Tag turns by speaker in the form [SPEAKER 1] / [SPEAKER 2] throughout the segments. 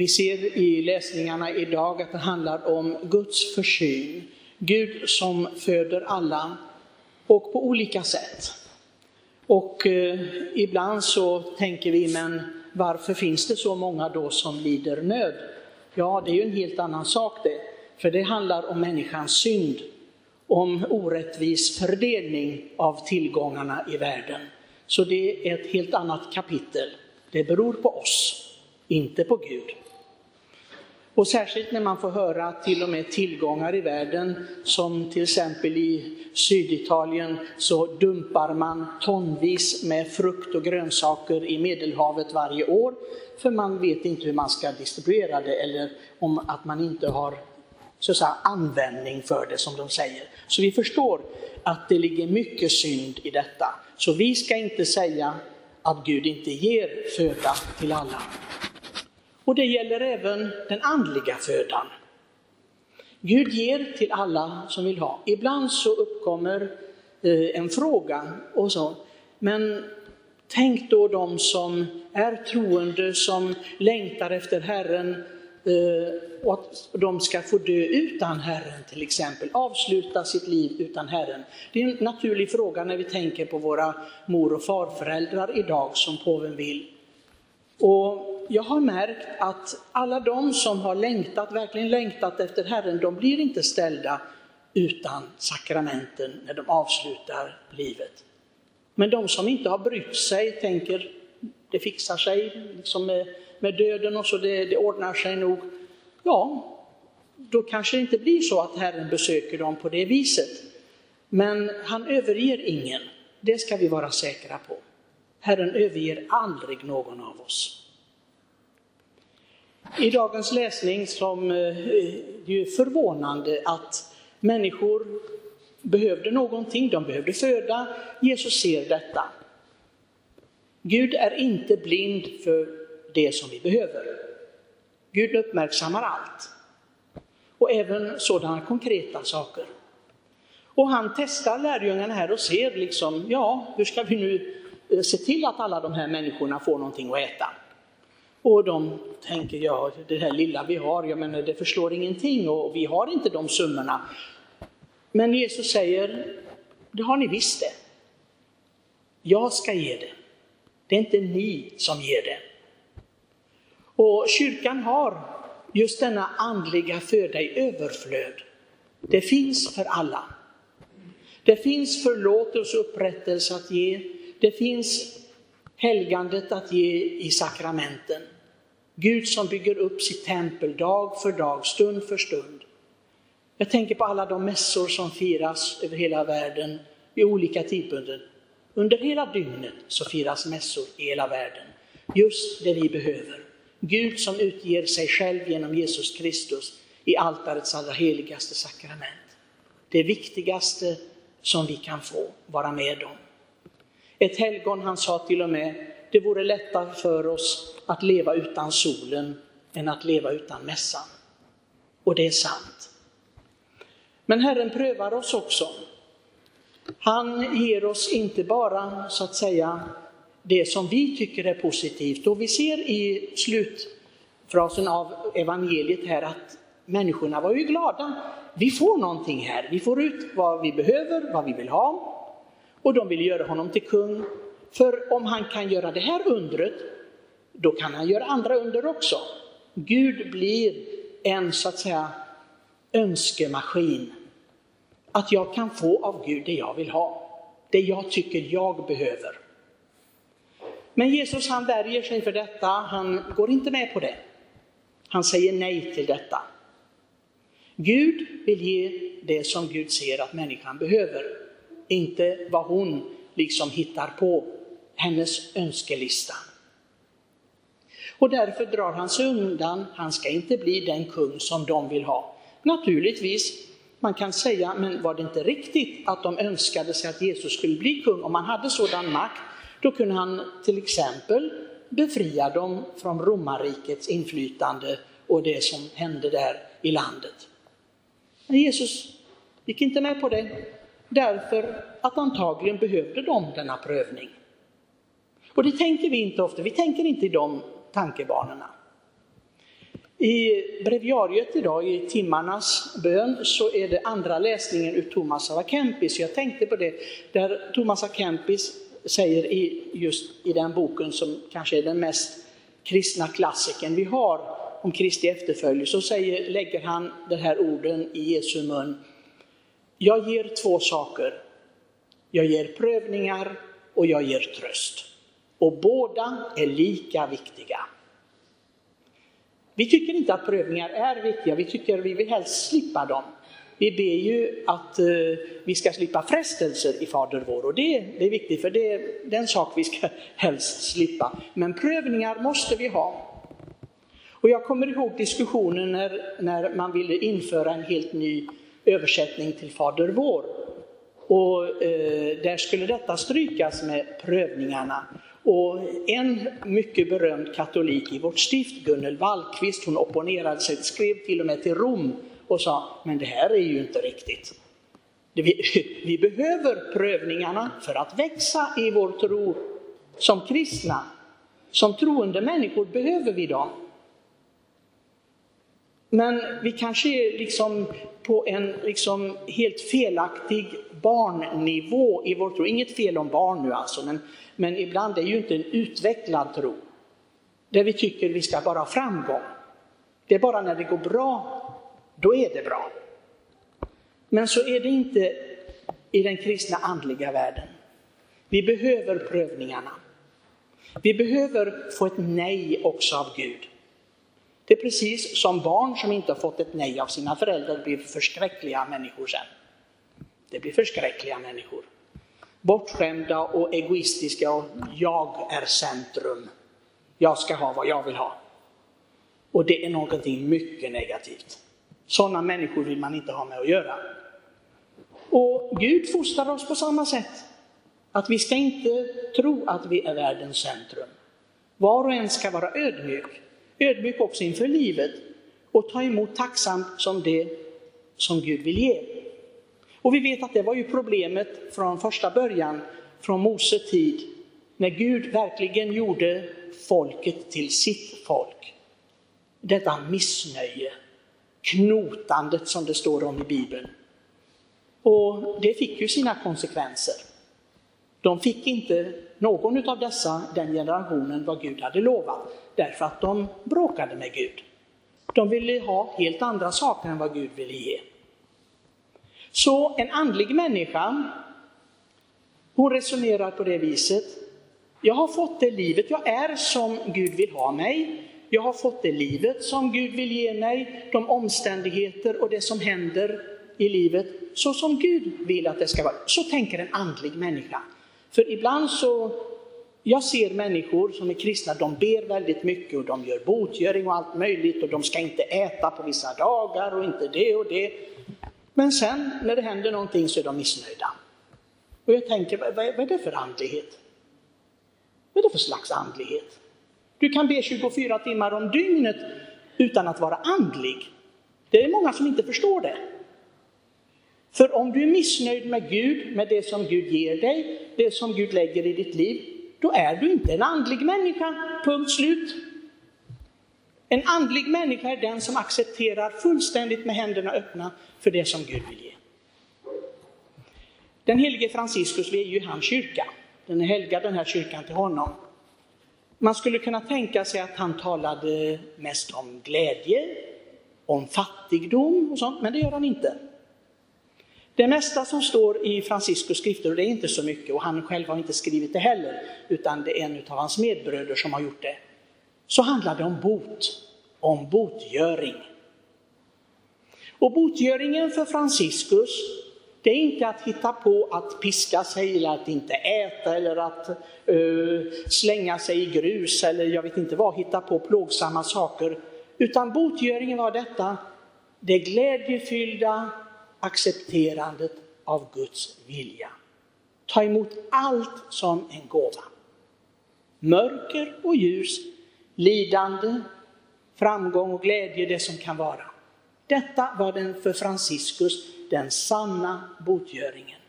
[SPEAKER 1] Vi ser i läsningarna idag att det handlar om Guds försyn. Gud som föder alla och på olika sätt. Och eh, ibland så tänker vi, men varför finns det så många då som lider nöd? Ja, det är ju en helt annan sak det, för det handlar om människans synd, om orättvis fördelning av tillgångarna i världen. Så det är ett helt annat kapitel. Det beror på oss, inte på Gud. Och särskilt när man får höra till och med tillgångar i världen, som till exempel i Syditalien så dumpar man tonvis med frukt och grönsaker i Medelhavet varje år, för man vet inte hur man ska distribuera det eller om att man inte har så att säga, användning för det som de säger. Så vi förstår att det ligger mycket synd i detta. Så vi ska inte säga att Gud inte ger föda till alla. Och det gäller även den andliga födan. Gud ger till alla som vill ha. Ibland så uppkommer eh, en fråga och så, men tänk då de som är troende, som längtar efter Herren eh, och att de ska få dö utan Herren till exempel, avsluta sitt liv utan Herren. Det är en naturlig fråga när vi tänker på våra mor och farföräldrar idag som påven vill. Och jag har märkt att alla de som har längtat, verkligen längtat efter Herren, de blir inte ställda utan sakramenten när de avslutar livet. Men de som inte har brytt sig tänker, det fixar sig liksom med, med döden och så, det, det ordnar sig nog. Ja, då kanske det inte blir så att Herren besöker dem på det viset. Men han överger ingen, det ska vi vara säkra på. Herren överger aldrig någon av oss. I dagens läsning som eh, eh, det är förvånande att människor behövde någonting, de behövde föda. Jesus ser detta. Gud är inte blind för det som vi behöver. Gud uppmärksammar allt. Och även sådana konkreta saker. Och han testar lärjungarna här och ser liksom, ja, hur ska vi nu eh, se till att alla de här människorna får någonting att äta? Och de tänker, ja det här lilla vi har, jag menar det förslår ingenting och vi har inte de summorna. Men Jesus säger, det har ni visst det. Jag ska ge det. Det är inte ni som ger det. Och kyrkan har just denna andliga föda i överflöd. Det finns för alla. Det finns förlåtelse och upprättelse att ge. Det finns helgandet att ge i sakramenten. Gud som bygger upp sitt tempel dag för dag, stund för stund. Jag tänker på alla de mässor som firas över hela världen i olika tidpunkter. Under hela dygnet så firas mässor i hela världen. Just det vi behöver. Gud som utger sig själv genom Jesus Kristus i altarets allra heligaste sakrament. Det viktigaste som vi kan få vara med om. Ett helgon, han sa till och med, det vore lättare för oss att leva utan solen än att leva utan mässan. Och det är sant. Men Herren prövar oss också. Han ger oss inte bara, så att säga, det som vi tycker är positivt. Och vi ser i slutfrasen av evangeliet här att människorna var ju glada. Vi får någonting här, vi får ut vad vi behöver, vad vi vill ha. Och de vill göra honom till kung. För om han kan göra det här undret, då kan han göra andra under också. Gud blir en så att säga önskemaskin. Att jag kan få av Gud det jag vill ha, det jag tycker jag behöver. Men Jesus han värjer sig för detta, han går inte med på det. Han säger nej till detta. Gud vill ge det som Gud ser att människan behöver, inte vad hon liksom hittar på, hennes önskelista. Och därför drar han sig undan, han ska inte bli den kung som de vill ha. Naturligtvis, man kan säga, men var det inte riktigt att de önskade sig att Jesus skulle bli kung? Om han hade sådan makt, då kunde han till exempel befria dem från romarrikets inflytande och det som hände där i landet. Men Jesus gick inte med på det, därför att antagligen behövde de denna prövning. Och det tänker vi inte ofta, vi tänker inte i de tankebanorna. I breviariet idag, i timmarnas bön, så är det andra läsningen ur Thomas av Akempis. Jag tänkte på det, där Thomas av Kempis säger i, just i den boken som kanske är den mest kristna klassikern vi har om Kristi efterföljelse, så säger, lägger han de här orden i Jesu mun. Jag ger två saker. Jag ger prövningar och jag ger tröst. Och båda är lika viktiga. Vi tycker inte att prövningar är viktiga, vi tycker vi vill helst slippa dem. Vi ber ju att eh, vi ska slippa frestelser i Fader vår och det, är viktigt för det, är en sak vi ska helst slippa. Men prövningar måste vi ha. Och jag kommer ihåg diskussionen när, när man ville införa en helt ny översättning till Fader vår. Och eh, där skulle detta strykas med prövningarna. Och en mycket berömd katolik i vårt stift, Gunnel Wallqvist, hon opponerade sig, skrev till och med till Rom och sa, men det här är ju inte riktigt. Vi, vi behöver prövningarna för att växa i vår tro som kristna. Som troende människor behöver vi dem. Men vi kanske är liksom på en liksom helt felaktig barnnivå i vår tro. Inget fel om barn nu alltså, men, men ibland är ju inte en utvecklad tro. Där vi tycker vi ska bara ha framgång. Det är bara när det går bra, då är det bra. Men så är det inte i den kristna andliga världen. Vi behöver prövningarna. Vi behöver få ett nej också av Gud. Det är precis som barn som inte har fått ett nej av sina föräldrar blir förskräckliga människor sen. Det blir förskräckliga människor. Bortskämda och egoistiska och jag är centrum. Jag ska ha vad jag vill ha. Och det är någonting mycket negativt. Sådana människor vill man inte ha med att göra. Och Gud fostrar oss på samma sätt. Att vi ska inte tro att vi är världens centrum. Var och en ska vara ödmjuk ödmjuk också inför livet och ta emot tacksamt som det som Gud vill ge. Och vi vet att det var ju problemet från första början, från Mose tid, när Gud verkligen gjorde folket till sitt folk. Detta missnöje, knotandet som det står om i Bibeln. Och det fick ju sina konsekvenser. De fick inte, någon av dessa, den generationen, vad Gud hade lovat, därför att de bråkade med Gud. De ville ha helt andra saker än vad Gud ville ge. Så en andlig människa, hon resonerar på det viset. Jag har fått det livet, jag är som Gud vill ha mig. Jag har fått det livet som Gud vill ge mig, de omständigheter och det som händer i livet så som Gud vill att det ska vara. Så tänker en andlig människa. För ibland så, jag ser människor som är kristna, de ber väldigt mycket och de gör botgöring och allt möjligt och de ska inte äta på vissa dagar och inte det och det. Men sen när det händer någonting så är de missnöjda. Och jag tänker, vad, vad är det för andlighet? Vad är det för slags andlighet? Du kan be 24 timmar om dygnet utan att vara andlig. Det är många som inte förstår det. För om du är missnöjd med Gud, med det som Gud ger dig, det som Gud lägger i ditt liv, då är du inte en andlig människa, punkt slut. En andlig människa är den som accepterar fullständigt med händerna öppna för det som Gud vill ge. Den helige Franciscus, vi är ju i hans kyrka. Den är helgad den här kyrkan till honom. Man skulle kunna tänka sig att han talade mest om glädje, om fattigdom och sånt, men det gör han inte. Det mesta som står i Franciscus skrifter, och det är inte så mycket, och han själv har inte skrivit det heller, utan det är en av hans medbröder som har gjort det, så handlar det om bot, om botgöring. Och botgöringen för Franciscus, det är inte att hitta på att piska sig eller att inte äta eller att uh, slänga sig i grus eller jag vet inte vad, hitta på plågsamma saker. Utan botgöringen var detta, det glädjefyllda accepterandet av Guds vilja. Ta emot allt som en gåva. Mörker och ljus, lidande, framgång och glädje, det som kan vara. Detta var den för Franciscus den sanna botgöringen.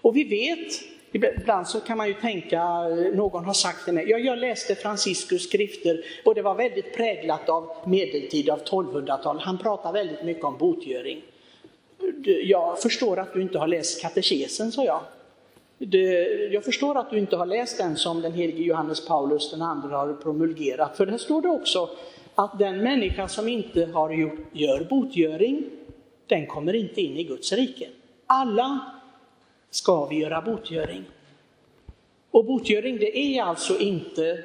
[SPEAKER 1] Och vi vet Ibland så kan man ju tänka, eh, någon har sagt till mig, ja, jag läste Franciscus skrifter och det var väldigt präglat av medeltid, av 1200-tal. Han pratar väldigt mycket om botgöring. Jag förstår att du inte har läst katekesen, sa jag. Jag förstår att du inte har läst den som den helige Johannes Paulus den andra har promulgerat, för där står det också att den människa som inte har gjort, gör botgöring, den kommer inte in i Guds rike. Alla ska vi göra botgöring. Och botgöring det är alltså inte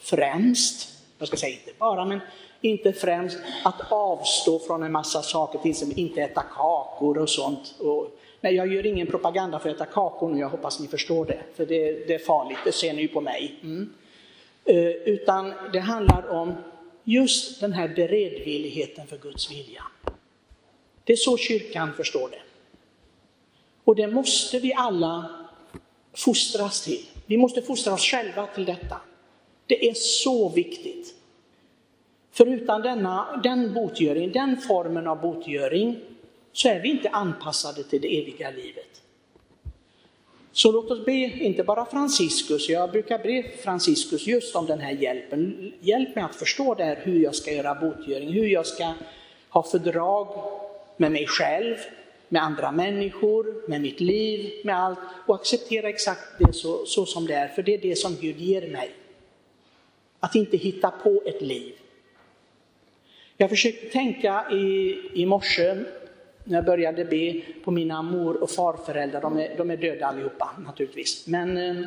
[SPEAKER 1] främst, jag ska säga inte bara, men inte främst att avstå från en massa saker, till exempel inte äta kakor och sånt. Och, nej, jag gör ingen propaganda för att äta kakor nu, jag hoppas ni förstår det, för det, det är farligt, det ser ni ju på mig. Mm. Eh, utan det handlar om just den här beredvilligheten för Guds vilja. Det är så kyrkan förstår det. Och det måste vi alla fostras till. Vi måste fostra oss själva till detta. Det är så viktigt. För utan denna, den botgöring, den formen av botgöring, så är vi inte anpassade till det eviga livet. Så låt oss be, inte bara Franciscus, jag brukar be Franciscus just om den här hjälpen. Hjälp mig att förstå det här, hur jag ska göra botgöring, hur jag ska ha fördrag med mig själv, med andra människor, med mitt liv, med allt och acceptera exakt det så, så som det är, för det är det som Gud ger mig. Att inte hitta på ett liv. Jag försökte tänka i, i morse när jag började be på mina mor och farföräldrar, de är, de är döda allihopa naturligtvis. Men eh,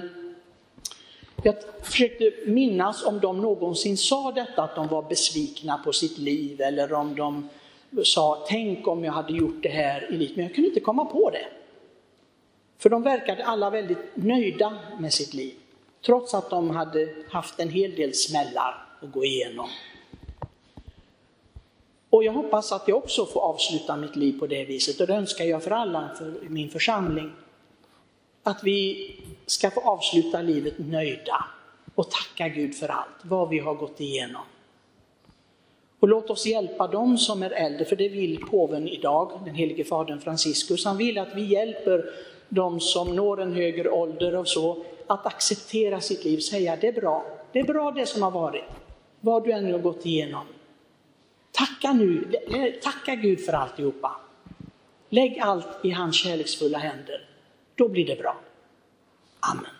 [SPEAKER 1] jag försökte minnas om de någonsin sa detta, att de var besvikna på sitt liv eller om de sa tänk om jag hade gjort det här i livet, men jag kunde inte komma på det. För de verkade alla väldigt nöjda med sitt liv, trots att de hade haft en hel del smällar att gå igenom. Och jag hoppas att jag också får avsluta mitt liv på det viset och det önskar jag för alla för min församling. Att vi ska få avsluta livet nöjda och tacka Gud för allt, vad vi har gått igenom. Och låt oss hjälpa dem som är äldre, för det vill påven idag, den helige fadern Franciscus. Han vill att vi hjälper de som når en högre ålder och så, att acceptera sitt liv, säga det är bra, det är bra det som har varit, vad du ännu har gått igenom. Tacka nu, eh, tacka Gud för alltihopa. Lägg allt i hans kärleksfulla händer, då blir det bra. Amen.